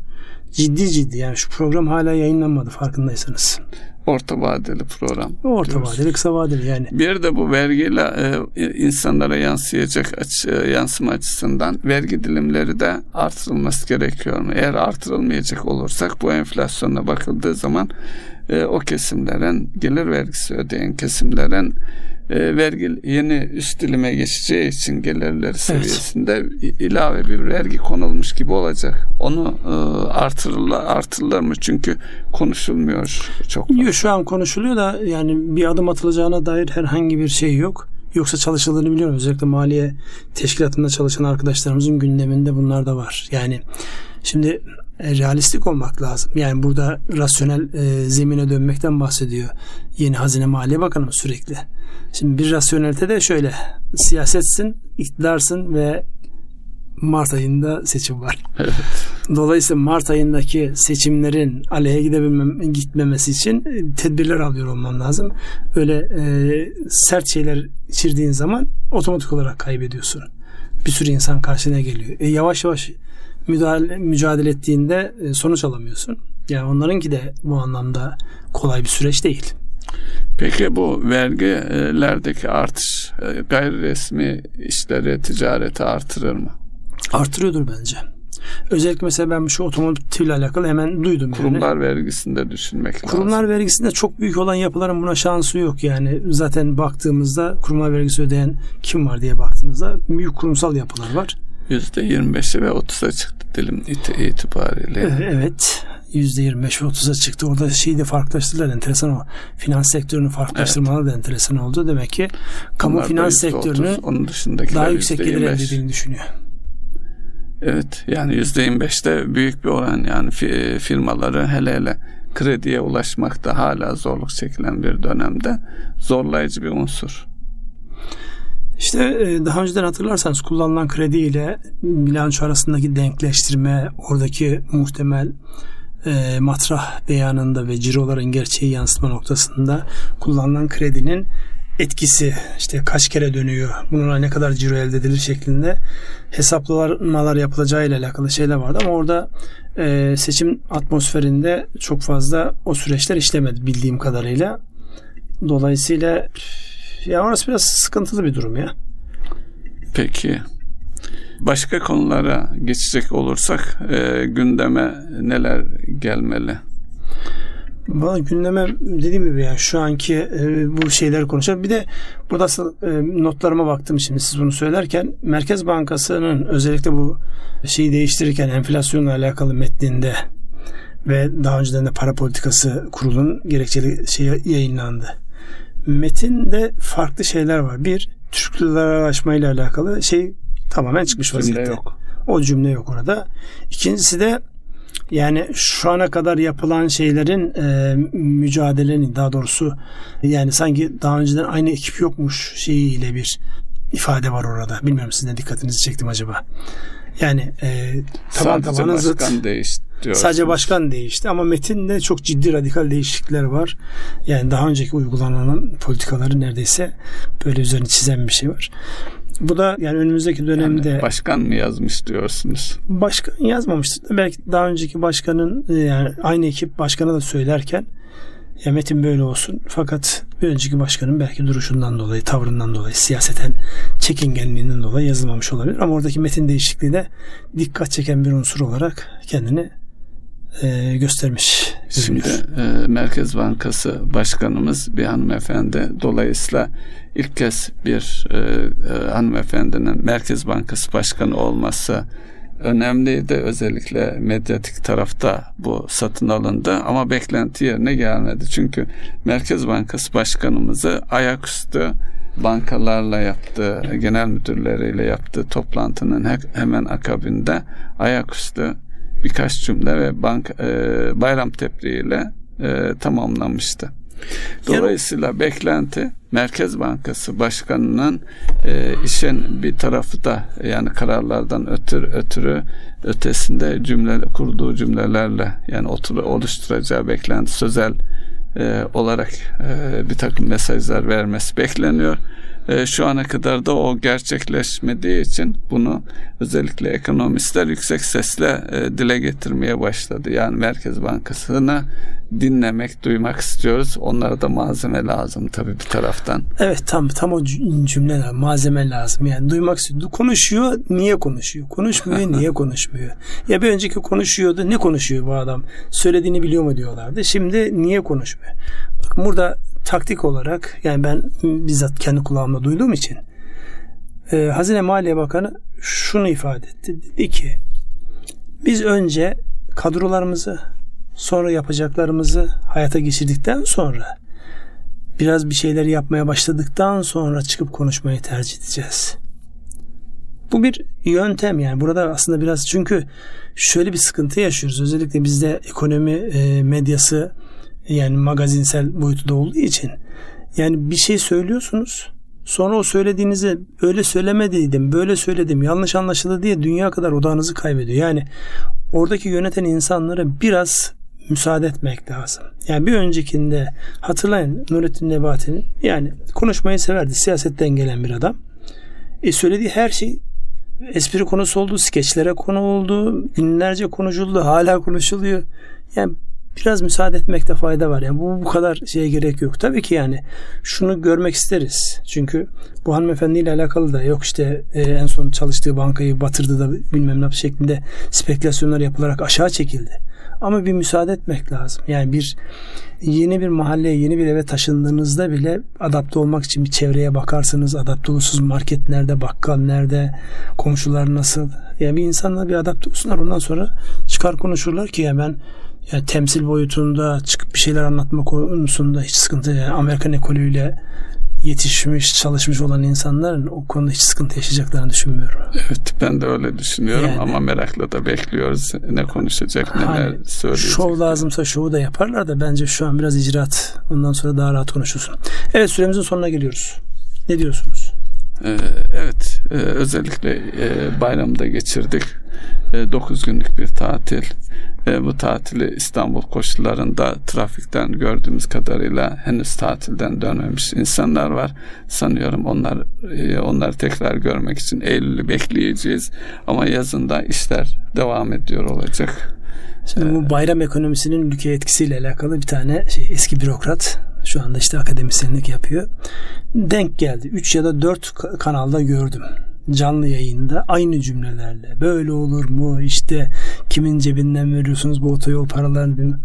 ciddi ciddi yani şu program hala yayınlanmadı farkındaysanız. Orta vadeli program. Orta diyoruz. vadeli, kısa vadeli yani. Bir de bu vergiyle e, insanlara yansıyacak açı, e, yansıma açısından vergi dilimleri de artırılması gerekiyor mu? Eğer artırılmayacak olursak bu enflasyona bakıldığı zaman e, o kesimlerin gelir vergisi ödeyen kesimlerin e, vergi yeni üst dilime geçeceği için gelirleri seviyesinde evet. ilave bir vergi konulmuş gibi olacak. Onu e, artırırlar, artırırlar mı? Çünkü konuşulmuyor çok fazla. Şu an konuşuluyor da yani bir adım atılacağına dair herhangi bir şey yok. Yoksa çalışıldığını biliyorum. Özellikle maliye teşkilatında çalışan arkadaşlarımızın gündeminde bunlar da var. Yani şimdi e, realistik olmak lazım. Yani burada rasyonel e, zemine dönmekten bahsediyor. Yeni Hazine Maliye Bakanı sürekli. Şimdi bir rasyonelite de şöyle. Siyasetsin, iktidarsın ve Mart ayında seçim var. Evet. Dolayısıyla Mart ayındaki seçimlerin aleye gidebilmem, gitmemesi için e, tedbirler alıyor olman lazım. Öyle e, sert şeyler içirdiğin zaman otomatik olarak kaybediyorsun. Bir sürü insan karşına geliyor. E, yavaş yavaş müdahale, mücadele ettiğinde e, sonuç alamıyorsun. Yani onlarınki de bu anlamda kolay bir süreç değil. Peki bu vergilerdeki artış e, gayri resmi işleri, ticareti artırır mı? Artırıyordur bence. Özellikle mesela ben şu otomotivle alakalı hemen duydum. Kurumlar yani. vergisinde düşünmek Kurumlar lazım. vergisinde çok büyük olan yapıların buna şansı yok. Yani zaten baktığımızda kurumlar vergisi ödeyen kim var diye baktığımızda büyük kurumsal yapılar var. %25'e ve 30'a çıktı dilim itibariyle. Evet. %25 ve 30'a çıktı. Orada şeyi de farklılaştırdılar. Enteresan o. Finans sektörünü farklılaştırmaları evet. da enteresan oldu. Demek ki kamu Bunlar finans sektörünün onun daha yüksek gelir elde edildiğini düşünüyor. Evet yani %25'te büyük bir oran yani firmaları hele hele krediye ulaşmakta hala zorluk çekilen bir dönemde zorlayıcı bir unsur. İşte e, daha önceden hatırlarsanız kullanılan kredi ile bilanço arasındaki denkleştirme, oradaki muhtemel e, matrah beyanında ve ciroların gerçeği yansıtma noktasında kullanılan kredinin etkisi işte kaç kere dönüyor bununla ne kadar ciro elde edilir şeklinde hesaplamalar yapılacağı ile alakalı şeyler vardı ama orada e, seçim atmosferinde çok fazla o süreçler işlemedi bildiğim kadarıyla. Dolayısıyla ya orası biraz sıkıntılı bir durum ya. Peki. Başka konulara geçecek olursak e, gündeme neler gelmeli? Valla gündeme dediğim gibi yani şu anki e, bu şeyleri konuşalım. Bir de burada e, notlarıma baktım şimdi siz bunu söylerken Merkez Bankası'nın özellikle bu şeyi değiştirirken enflasyonla alakalı metninde ve daha önceden de para politikası kurulun gerekçeli şey yayınlandı metinde farklı şeyler var. Bir, Türk liralaşma ile alakalı şey tamamen çıkmış vaziyette. yok. O cümle yok orada. İkincisi de yani şu ana kadar yapılan şeylerin e, mücadelenin daha doğrusu yani sanki daha önceden aynı ekip yokmuş şeyiyle bir ifade var orada. Bilmiyorum sizin de dikkatinizi çektim acaba. Yani e, taban Sadece tabana zıt. değişti diyorsunuz. Sadece başkan değişti ama metinde çok ciddi radikal değişiklikler var. Yani daha önceki uygulanan politikaları neredeyse böyle üzerine çizen bir şey var. Bu da yani önümüzdeki dönemde yani başkan mı yazmış diyorsunuz? Başkan yazmamıştır. Belki daha önceki başkanın e, yani aynı ekip başkana da söylerken metin böyle olsun. Fakat bir önceki başkanın belki duruşundan dolayı, tavrından dolayı, siyaseten çekingenliğinden dolayı yazılmamış olabilir. Ama oradaki metin değişikliği de dikkat çeken bir unsur olarak kendini e, göstermiş. Şimdi e, Merkez Bankası Başkanımız bir hanımefendi. Dolayısıyla ilk kez bir e, e, hanımefendinin Merkez Bankası Başkanı olması önemliydi. Özellikle medyatik tarafta bu satın alındı ama beklenti yerine gelmedi. Çünkü Merkez Bankası Başkanımızı ayaküstü bankalarla yaptığı, genel müdürleriyle yaptığı toplantının hemen akabinde ayaküstü birkaç cümle ve bank e, bayram tebriğiyle e, tamamlanmıştı. Dolayısıyla beklenti Merkez Bankası Başkanı'nın e, işin bir tarafı da yani kararlardan ötürü, ötürü ötesinde cümle kurduğu cümlelerle yani otur, oluşturacağı beklenti sözel e, olarak e, bir takım mesajlar vermesi bekleniyor. E, şu ana kadar da o gerçekleşmediği için bunu özellikle ekonomistler yüksek sesle e, dile getirmeye başladı. Yani Merkez Bankası'nı dinlemek, duymak istiyoruz. Onlara da malzeme lazım tabii bir taraftan. Evet tam tam o cümleler malzeme lazım. Yani duymak istiyor. Konuşuyor, niye konuşuyor? Konuşmuyor, niye konuşmuyor? Ya bir önceki konuşuyordu, ne konuşuyor bu adam? Söylediğini biliyor mu diyorlardı. Şimdi niye konuşmuyor? Bakın burada taktik olarak yani ben bizzat kendi kulağımda duyduğum için e, Hazine Maliye Bakanı şunu ifade etti. Dedi ki biz önce kadrolarımızı sonra yapacaklarımızı hayata geçirdikten sonra biraz bir şeyler yapmaya başladıktan sonra çıkıp konuşmayı tercih edeceğiz. Bu bir yöntem yani burada aslında biraz çünkü şöyle bir sıkıntı yaşıyoruz. Özellikle bizde ekonomi e, medyası yani magazinsel boyutu da olduğu için yani bir şey söylüyorsunuz sonra o söylediğinizi öyle söylemediydim böyle söyledim yanlış anlaşıldı diye dünya kadar odağınızı kaybediyor. Yani oradaki yöneten insanlara biraz müsaade etmek lazım. Yani bir öncekinde hatırlayın Nurettin Nebati'nin yani konuşmayı severdi. Siyasetten gelen bir adam. E söylediği her şey espri konusu oldu, skeçlere konu oldu, günlerce konuşuldu, hala konuşuluyor. Yani biraz müsaade etmekte fayda var. Yani bu bu kadar şeye gerek yok. Tabii ki yani şunu görmek isteriz. Çünkü bu hanımefendiyle alakalı da yok işte e, en son çalıştığı bankayı batırdı da bilmem ne şeklinde spekülasyonlar yapılarak aşağı çekildi. Ama bir müsaade etmek lazım. Yani bir yeni bir mahalleye, yeni bir eve taşındığınızda bile adapte olmak için bir çevreye bakarsınız. Adapte olursunuz. Market nerede, bakkal nerede, komşular nasıl. Yani bir insanla bir adapte olsunlar. Ondan sonra çıkar konuşurlar ki ya ben yani temsil boyutunda çıkıp bir şeyler anlatma konusunda hiç sıkıntı yani Amerikan ekolüyle yetişmiş, çalışmış olan insanların o konuda hiç sıkıntı yaşayacaklarını düşünmüyorum. Evet ben de öyle düşünüyorum yani, ama merakla da bekliyoruz ne konuşacak, neler hani, söyleyecek. Şov lazımsa şovu da yaparlar da bence şu an biraz icraat. Ondan sonra daha rahat konuşursun. Evet süremizin sonuna geliyoruz. Ne diyorsunuz? Ee, evet e, özellikle e, bayramda geçirdik. 9 e, günlük bir tatil. Bu tatili İstanbul koşullarında trafikten gördüğümüz kadarıyla henüz tatilden dönmemiş insanlar var. Sanıyorum onlar onlar tekrar görmek için Eylül'ü bekleyeceğiz. Ama yazında işler devam ediyor olacak. Şimdi bu bayram ekonomisinin ülke etkisiyle alakalı bir tane şey, eski bürokrat şu anda işte akademisyenlik yapıyor. Denk geldi. 3 ya da 4 kanalda gördüm. Canlı yayında aynı cümlelerle. Böyle olur mu? İşte kimin cebinden veriyorsunuz bu otoyol paralarını?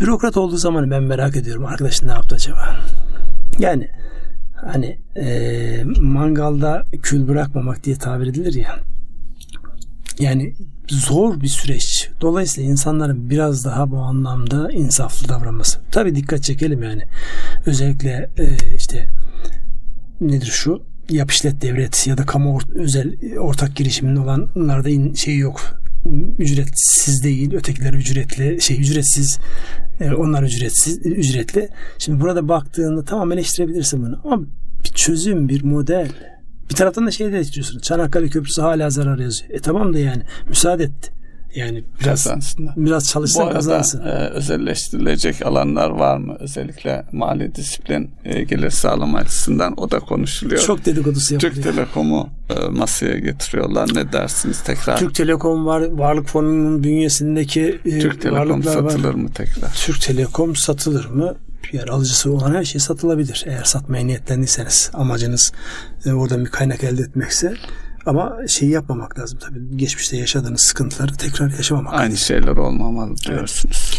Bürokrat olduğu zaman ben merak ediyorum. Arkadaş ne yaptı acaba? Yani hani e, mangalda kül bırakmamak diye tabir edilir ya. Yani zor bir süreç. Dolayısıyla insanların biraz daha bu anlamda insaflı davranması. Tabii dikkat çekelim yani. Özellikle e, işte nedir şu yap işlet devlet ya da kamu or, özel ortak girişiminde olanlarda şey yok. Ücretsiz değil, ötekiler ücretli, şey ücretsiz, e, onlar ücretsiz, ücretli. Şimdi burada baktığında tamam eleştirebilirsin bunu ama bir çözüm, bir model bir taraftan da şey de istiyorsun. Çanakkale Köprüsü hala zarar yazıyor. E tamam da yani müsaade et. Yani biraz kazansınlar. biraz Bu çalışsın arada kazansın. e, özelleştirilecek alanlar var mı? Özellikle mali disiplin e, gelir sağlama açısından o da konuşuluyor. Çok dedikodusu yapılıyor. Türk Telekom'u e, masaya getiriyorlar. Ne dersiniz tekrar? Türk, Türk Telekom var, Varlık Fonu'nun bünyesindeki e, Telekom varlıklar var. satılır mı tekrar? Türk Telekom satılır mı? Yani alıcısı olan her şey satılabilir. Eğer satmaya niyetlendiyseniz amacınız e, oradan bir kaynak elde etmekse ama şeyi yapmamak lazım tabii. Geçmişte yaşadığınız sıkıntıları tekrar yaşamamak. Aynı şeyler olmamalı diyorsunuz.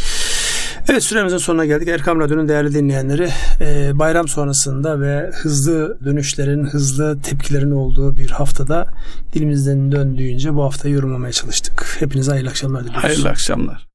Evet süremizin sonuna geldik. Erkam Radyo'nun değerli dinleyenleri e, bayram sonrasında ve hızlı dönüşlerin, hızlı tepkilerin olduğu bir haftada dilimizden döndüğünce bu hafta yorumlamaya çalıştık. Hepinize hayırlı akşamlar diliyoruz. Hayırlı akşamlar.